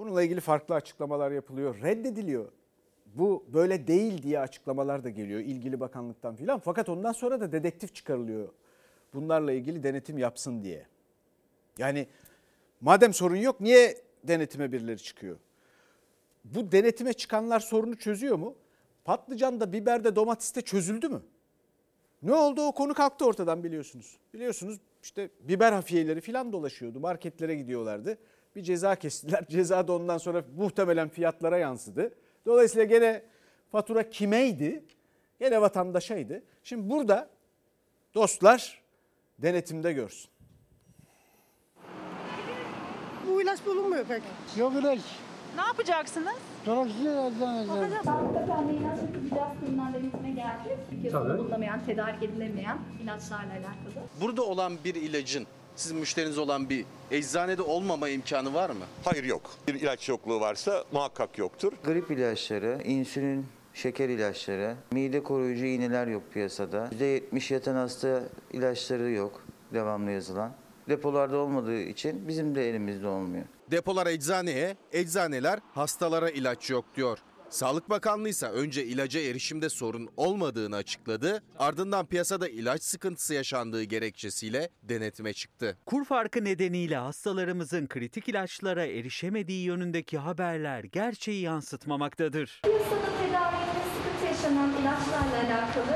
Bununla ilgili farklı açıklamalar yapılıyor. Reddediliyor. Bu böyle değil diye açıklamalar da geliyor ilgili bakanlıktan filan. Fakat ondan sonra da dedektif çıkarılıyor. Bunlarla ilgili denetim yapsın diye. Yani madem sorun yok niye denetime birileri çıkıyor? Bu denetime çıkanlar sorunu çözüyor mu? patlıcanda, biberde, domateste çözüldü mü? Ne oldu? O konu kalktı ortadan biliyorsunuz. Biliyorsunuz işte biber hafiyeleri falan dolaşıyordu. Marketlere gidiyorlardı. Bir ceza kestiler. Ceza da ondan sonra muhtemelen fiyatlara yansıdı. Dolayısıyla gene fatura kimeydi? Gene vatandaşaydı. Şimdi burada dostlar denetimde görsün. Bu ilaç bulunmuyor pek. Yok ilaç. Ne yapacaksınız? Dolaşıyor Sağlık Bakanlığı ilaç ve tıbbi cihaz kurumlarına denetime geldi. Tabii. bulunamayan, tedarik edilemeyen ilaçlarla alakalı. Burada olan bir ilacın sizin müşteriniz olan bir eczanede olmama imkanı var mı? Hayır yok. Bir ilaç yokluğu varsa muhakkak yoktur. Grip ilaçları, insülin, şeker ilaçları, mide koruyucu iğneler yok piyasada. %70 yatan hasta ilaçları yok devamlı yazılan. Depolarda olmadığı için bizim de elimizde olmuyor. Depolar eczaneye, eczaneler hastalara ilaç yok diyor. Sağlık Bakanlığı ise önce ilaca erişimde sorun olmadığını açıkladı. Ardından piyasada ilaç sıkıntısı yaşandığı gerekçesiyle denetime çıktı. Kur farkı nedeniyle hastalarımızın kritik ilaçlara erişemediği yönündeki haberler gerçeği yansıtmamaktadır. Piyasada tedarikte sıkıntı yaşanan ilaçlarla alakalı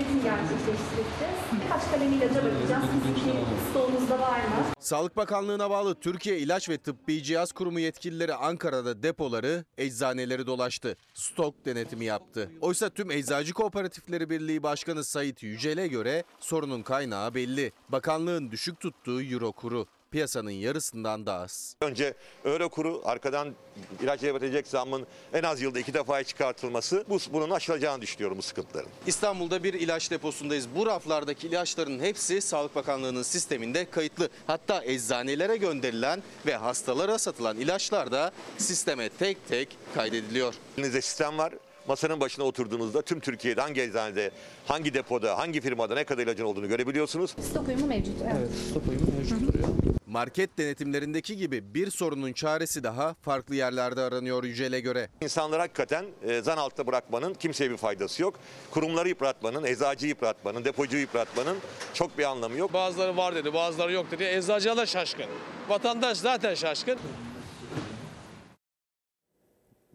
denetim gerçekleştireceğiz. Birkaç kalem ilaca bakacağız. Sizinki stoğunuzda var mı? Sağlık Bakanlığı'na bağlı Türkiye İlaç ve Tıbbi Cihaz Kurumu yetkilileri Ankara'da depoları, eczaneleri dolaştı. Stok denetimi yaptı. Oysa tüm Eczacı Kooperatifleri Birliği Başkanı Sait Yücel'e göre sorunun kaynağı belli. Bakanlığın düşük tuttuğu euro kuru. Piyasanın yarısından da az. Önce euro kuru arkadan ilaç yapabilecek zammın en az yılda iki defaya çıkartılması bu, bunun aşılacağını düşünüyorum bu sıkıntıların. İstanbul'da bir ilaç deposundayız. Bu raflardaki ilaçların hepsi Sağlık Bakanlığı'nın sisteminde kayıtlı. Hatta eczanelere gönderilen ve hastalara satılan ilaçlar da sisteme tek tek kaydediliyor. Elinizde sistem var. Masanın başına oturduğunuzda tüm Türkiye'de hangi eczanede, hangi depoda, hangi firmada ne kadar ilacın olduğunu görebiliyorsunuz. Stok uyumu mevcut. Evet. Stop uyumu mevcut duruyor. Market denetimlerindeki gibi bir sorunun çaresi daha farklı yerlerde aranıyor Yücel'e göre. İnsanları hakikaten e, zan altta bırakmanın kimseye bir faydası yok. Kurumları yıpratmanın, eczacıyı yıpratmanın, depocuyu yıpratmanın çok bir anlamı yok. Bazıları var dedi, bazıları yok dedi. Eczacılar da şaşkın. Vatandaş zaten şaşkın.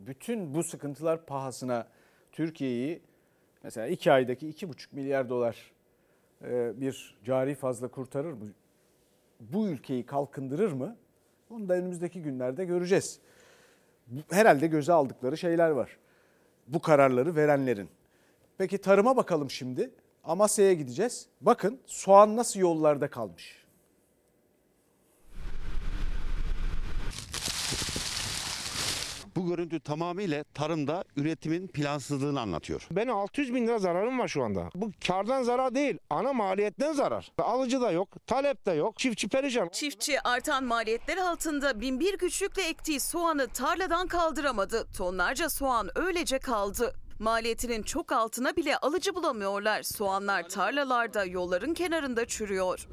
Bütün bu sıkıntılar pahasına Türkiye'yi mesela iki aydaki iki buçuk milyar dolar e, bir cari fazla kurtarır mı? Bu ülkeyi kalkındırır mı? Bunu da önümüzdeki günlerde göreceğiz. Herhalde göze aldıkları şeyler var. Bu kararları verenlerin. Peki tarıma bakalım şimdi. Amasya'ya gideceğiz. Bakın soğan nasıl yollarda kalmış. Bu görüntü tamamıyla tarımda üretimin plansızlığını anlatıyor. Benim 600 bin lira zararım var şu anda. Bu kardan zarar değil, ana maliyetten zarar. Alıcı da yok, talep de yok, çiftçi perişan. Çiftçi artan maliyetler altında binbir güçlükle ektiği soğanı tarladan kaldıramadı. Tonlarca soğan öylece kaldı. Maliyetinin çok altına bile alıcı bulamıyorlar. Soğanlar tarlalarda, yolların kenarında çürüyor.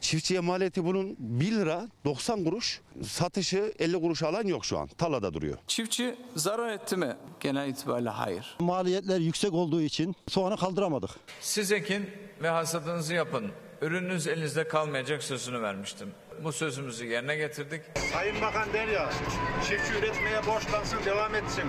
Çiftçiye maliyeti bunun 1 lira 90 kuruş, satışı 50 kuruş alan yok şu an. Tarlada duruyor. Çiftçi zarar etti mi? Genel itibariyle hayır. Maliyetler yüksek olduğu için soğanı kaldıramadık. Siz ekin ve hasadınızı yapın. Ürününüz elinizde kalmayacak sözünü vermiştim. Bu sözümüzü yerine getirdik. Sayın Bakan der ya, çiftçi üretmeye borçlansın, devam etsin.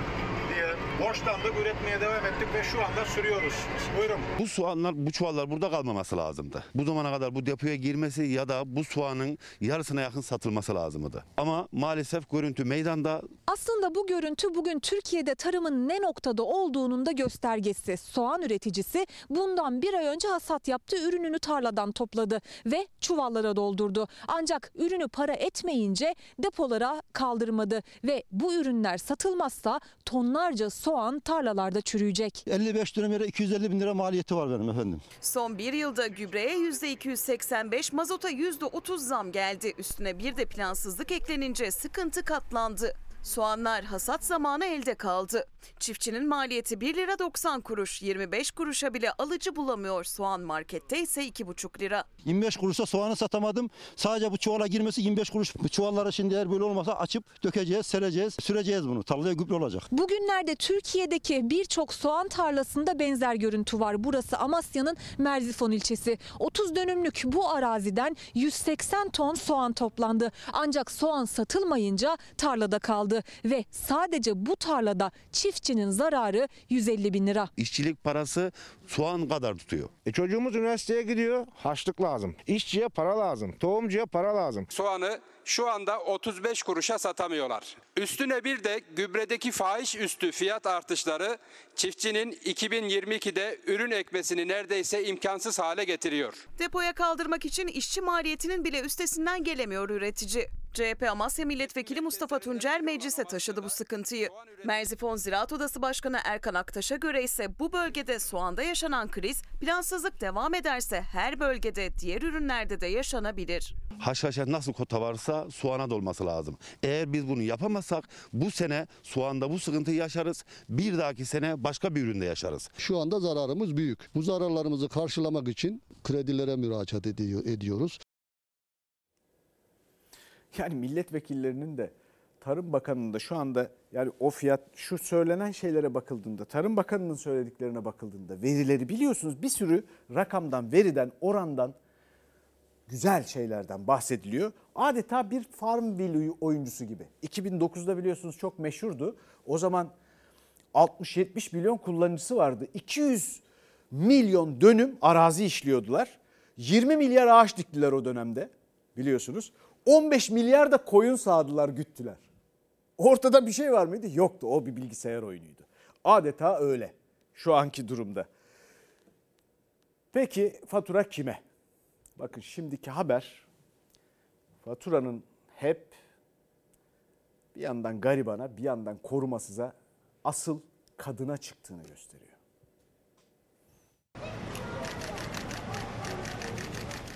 Borçlandık, üretmeye devam ettik ve şu anda sürüyoruz. Buyurun. Bu soğanlar, bu çuvallar burada kalmaması lazımdı. Bu zamana kadar bu depoya girmesi ya da bu soğanın yarısına yakın satılması lazımdı. Ama maalesef görüntü meydanda Aslında bu görüntü bugün Türkiye'de tarımın ne noktada olduğunun da göstergesi. Soğan üreticisi bundan bir ay önce hasat yaptı, ürününü tarladan topladı ve çuvallara doldurdu. Ancak ürünü para etmeyince depolara kaldırmadı ve bu ürünler satılmazsa tonlarca soğan tarlalarda çürüyecek. 55 dönem yere 250 bin lira maliyeti var benim efendim. Son bir yılda gübreye %285, mazota %30 zam geldi. Üstüne bir de plansızlık eklenince sıkıntı katlandı. Soğanlar hasat zamanı elde kaldı. Çiftçinin maliyeti 1 lira 90 kuruş, 25 kuruşa bile alıcı bulamıyor. Soğan markette ise 2,5 lira. 25 kuruşa soğanı satamadım. Sadece bu çuvala girmesi 25 kuruş. Bu çuvalları şimdi eğer böyle olmasa açıp dökeceğiz, sereceğiz, süreceğiz bunu. Tarlaya gübre olacak. Bugünlerde Türkiye'deki birçok soğan tarlasında benzer görüntü var. Burası Amasya'nın Merzifon ilçesi. 30 dönümlük bu araziden 180 ton soğan toplandı. Ancak soğan satılmayınca tarlada kaldı. Aldı ve sadece bu tarlada çiftçinin zararı 150 bin lira. İşçilik parası soğan kadar tutuyor. E çocuğumuz üniversiteye gidiyor. Haçlık lazım. İşçiye para lazım. Tohumcuya para lazım. Soğanı şu anda 35 kuruşa satamıyorlar. Üstüne bir de gübredeki fahiş üstü fiyat artışları çiftçinin 2022'de ürün ekmesini neredeyse imkansız hale getiriyor. Depoya kaldırmak için işçi maliyetinin bile üstesinden gelemiyor üretici. CHP Amasya Milletvekili Mustafa Tuncer meclise taşıdı bu sıkıntıyı. Merzifon Ziraat Odası Başkanı Erkan Aktaş'a göre ise bu bölgede soğanda yaşanan kriz plansızlık devam ederse her bölgede diğer ürünlerde de yaşanabilir. Haşhaşa nasıl kota varsa soğana da olması lazım. Eğer biz bunu yapamazsak bu sene soğanda bu sıkıntıyı yaşarız. Bir dahaki sene başka bir üründe yaşarız. Şu anda zararımız büyük. Bu zararlarımızı karşılamak için kredilere müracaat ediyor, ediyoruz. Yani milletvekillerinin de Tarım Bakanı'nın da şu anda yani o fiyat şu söylenen şeylere bakıldığında Tarım Bakanı'nın söylediklerine bakıldığında verileri biliyorsunuz bir sürü rakamdan, veriden, orandan güzel şeylerden bahsediliyor. Adeta bir Farmville oyuncusu gibi. 2009'da biliyorsunuz çok meşhurdu. O zaman 60-70 milyon kullanıcısı vardı. 200 milyon dönüm arazi işliyordular. 20 milyar ağaç diktiler o dönemde biliyorsunuz. 15 milyar da koyun sağdılar, güttüler. Ortada bir şey var mıydı? Yoktu. O bir bilgisayar oyunuydu. Adeta öyle şu anki durumda. Peki fatura kime? Bakın şimdiki haber faturanın hep bir yandan garibana bir yandan korumasıza asıl kadına çıktığını gösteriyor.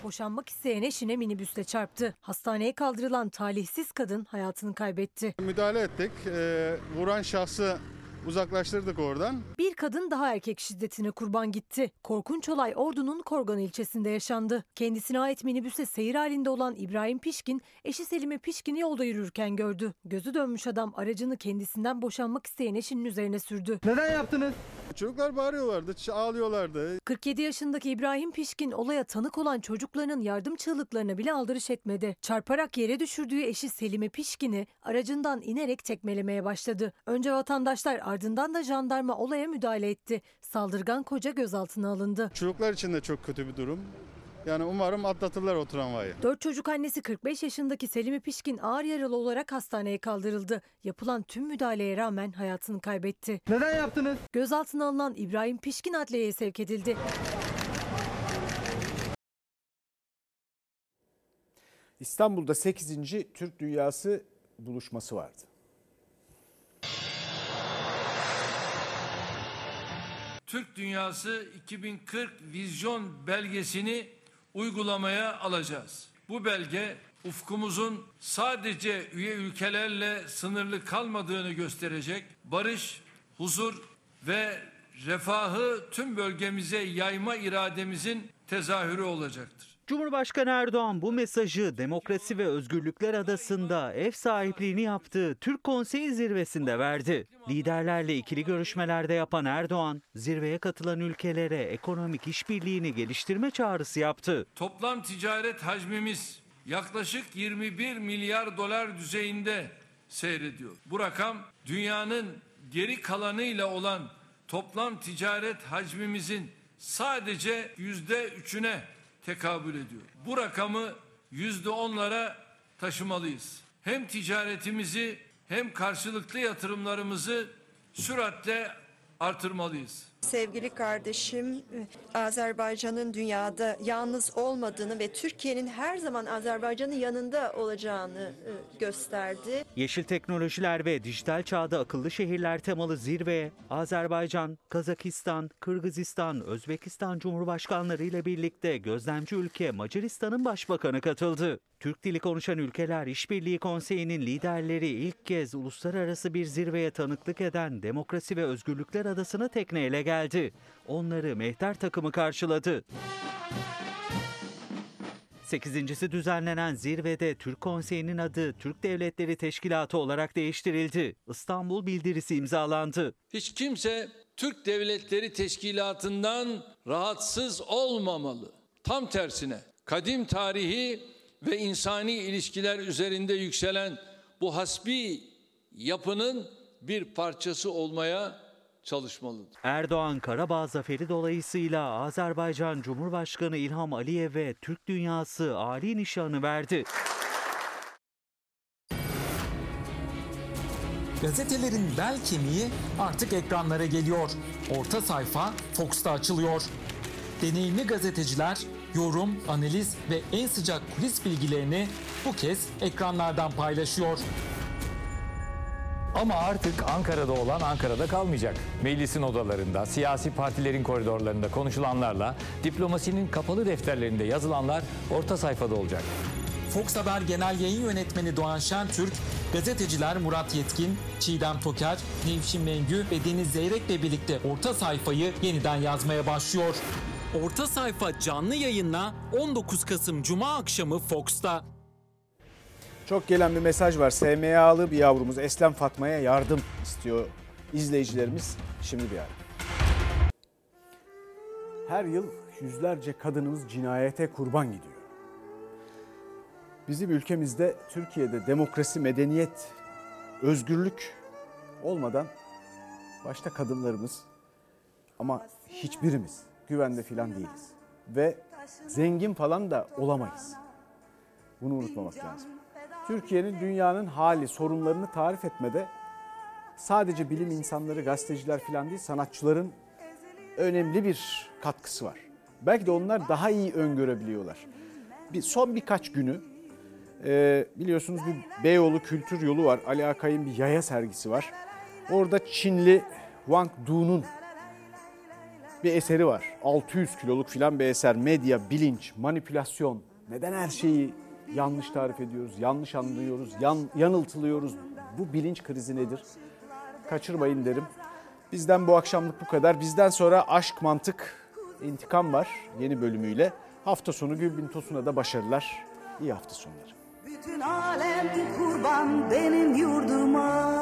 Boşanmak isteyen eşine minibüsle çarptı. Hastaneye kaldırılan talihsiz kadın hayatını kaybetti. Müdahale ettik. Ee, vuran şahsı uzaklaştırdık oradan. Bir kadın daha erkek şiddetine kurban gitti. Korkunç olay Ordu'nun Korgan ilçesinde yaşandı. Kendisine ait minibüse seyir halinde olan İbrahim Pişkin, eşi Selime Pişkin'i yolda yürürken gördü. Gözü dönmüş adam aracını kendisinden boşanmak isteyen eşinin üzerine sürdü. Neden yaptınız? Çocuklar bağırıyorlardı, ağlıyorlardı. 47 yaşındaki İbrahim Pişkin olaya tanık olan çocuklarının yardım çığlıklarına bile aldırış etmedi. Çarparak yere düşürdüğü eşi Selime Pişkin'i aracından inerek tekmelemeye başladı. Önce vatandaşlar ardından da jandarma olaya müdahale etti. Saldırgan koca gözaltına alındı. Çocuklar için de çok kötü bir durum. Yani umarım atlatırlar o tramvayı. Dört çocuk annesi 45 yaşındaki Selime Pişkin ağır yaralı olarak hastaneye kaldırıldı. Yapılan tüm müdahaleye rağmen hayatını kaybetti. Neden yaptınız? Gözaltına alınan İbrahim Pişkin adliyeye sevk edildi. İstanbul'da 8. Türk Dünyası buluşması vardı. Türk Dünyası 2040 vizyon belgesini uygulamaya alacağız. Bu belge ufkumuzun sadece üye ülkelerle sınırlı kalmadığını gösterecek, barış, huzur ve refahı tüm bölgemize yayma irademizin tezahürü olacaktır. Cumhurbaşkanı Erdoğan bu mesajı Demokrasi ve Özgürlükler Adası'nda ev sahipliğini yaptığı Türk Konseyi zirvesinde verdi. Liderlerle ikili görüşmelerde yapan Erdoğan, zirveye katılan ülkelere ekonomik işbirliğini geliştirme çağrısı yaptı. Toplam ticaret hacmimiz yaklaşık 21 milyar dolar düzeyinde seyrediyor. Bu rakam dünyanın geri kalanıyla olan toplam ticaret hacmimizin sadece yüzde üçüne tekabül ediyor. Bu rakamı yüzde onlara taşımalıyız. Hem ticaretimizi hem karşılıklı yatırımlarımızı süratle artırmalıyız. Sevgili kardeşim Azerbaycan'ın dünyada yalnız olmadığını ve Türkiye'nin her zaman Azerbaycan'ın yanında olacağını gösterdi. Yeşil teknolojiler ve dijital çağda akıllı şehirler temalı zirveye Azerbaycan, Kazakistan, Kırgızistan, Özbekistan Cumhurbaşkanları ile birlikte gözlemci ülke Macaristan'ın başbakanı katıldı. Türk dili konuşan ülkeler İşbirliği Konseyi'nin liderleri ilk kez uluslararası bir zirveye tanıklık eden Demokrasi ve Özgürlükler Adası'na tekneyle geldi. Onları mehter takımı karşıladı. Sekizincisi düzenlenen zirvede Türk Konseyi'nin adı Türk Devletleri Teşkilatı olarak değiştirildi. İstanbul bildirisi imzalandı. Hiç kimse Türk Devletleri Teşkilatı'ndan rahatsız olmamalı. Tam tersine kadim tarihi ve insani ilişkiler üzerinde yükselen bu hasbi yapının bir parçası olmaya çalışmalıdır. Erdoğan Karabağ zaferi dolayısıyla Azerbaycan Cumhurbaşkanı İlham Aliyev'e Türk dünyası âli nişanı verdi. Gazetelerin bel kemiği artık ekranlara geliyor. Orta sayfa Fox'ta açılıyor. Deneyimli gazeteciler yorum, analiz ve en sıcak kulis bilgilerini bu kez ekranlardan paylaşıyor. Ama artık Ankara'da olan Ankara'da kalmayacak. Meclisin odalarında, siyasi partilerin koridorlarında konuşulanlarla, diplomasinin kapalı defterlerinde yazılanlar orta sayfada olacak. Fox Haber Genel Yayın Yönetmeni Doğan Şentürk, gazeteciler Murat Yetkin, Çiğdem Toker, Nevşin Mengü ve Deniz Zeyrek'le birlikte orta sayfayı yeniden yazmaya başlıyor. Orta sayfa canlı yayınla 19 Kasım Cuma akşamı Fox'ta. Çok gelen bir mesaj var. SMA'lı bir yavrumuz Eslem Fatma'ya yardım istiyor izleyicilerimiz. Şimdi bir ara. Her yıl yüzlerce kadınımız cinayete kurban gidiyor. Bizim ülkemizde, Türkiye'de demokrasi, medeniyet, özgürlük olmadan başta kadınlarımız ama hiçbirimiz güvende filan değiliz. Ve zengin falan da olamayız. Bunu unutmamak lazım. Türkiye'nin dünyanın hali, sorunlarını tarif etmede sadece bilim insanları, gazeteciler falan değil, sanatçıların önemli bir katkısı var. Belki de onlar daha iyi öngörebiliyorlar. Bir, son birkaç günü e, biliyorsunuz bir Beyoğlu Kültür Yolu var. Ali Akay'ın bir yaya sergisi var. Orada Çinli Wang Du'nun bir eseri var. 600 kiloluk filan bir eser. Medya, bilinç, manipülasyon. Neden her şeyi yanlış tarif ediyoruz, yanlış anlıyoruz, yan, yanıltılıyoruz? Bu bilinç krizi nedir? Kaçırmayın derim. Bizden bu akşamlık bu kadar. Bizden sonra Aşk, Mantık, İntikam var yeni bölümüyle. Hafta sonu Gülbin Tosun'a da başarılar. İyi hafta sonları. Bütün alem kurban benim yurduma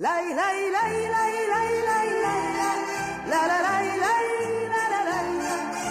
Lay lay lay lay lay lay lay lay la la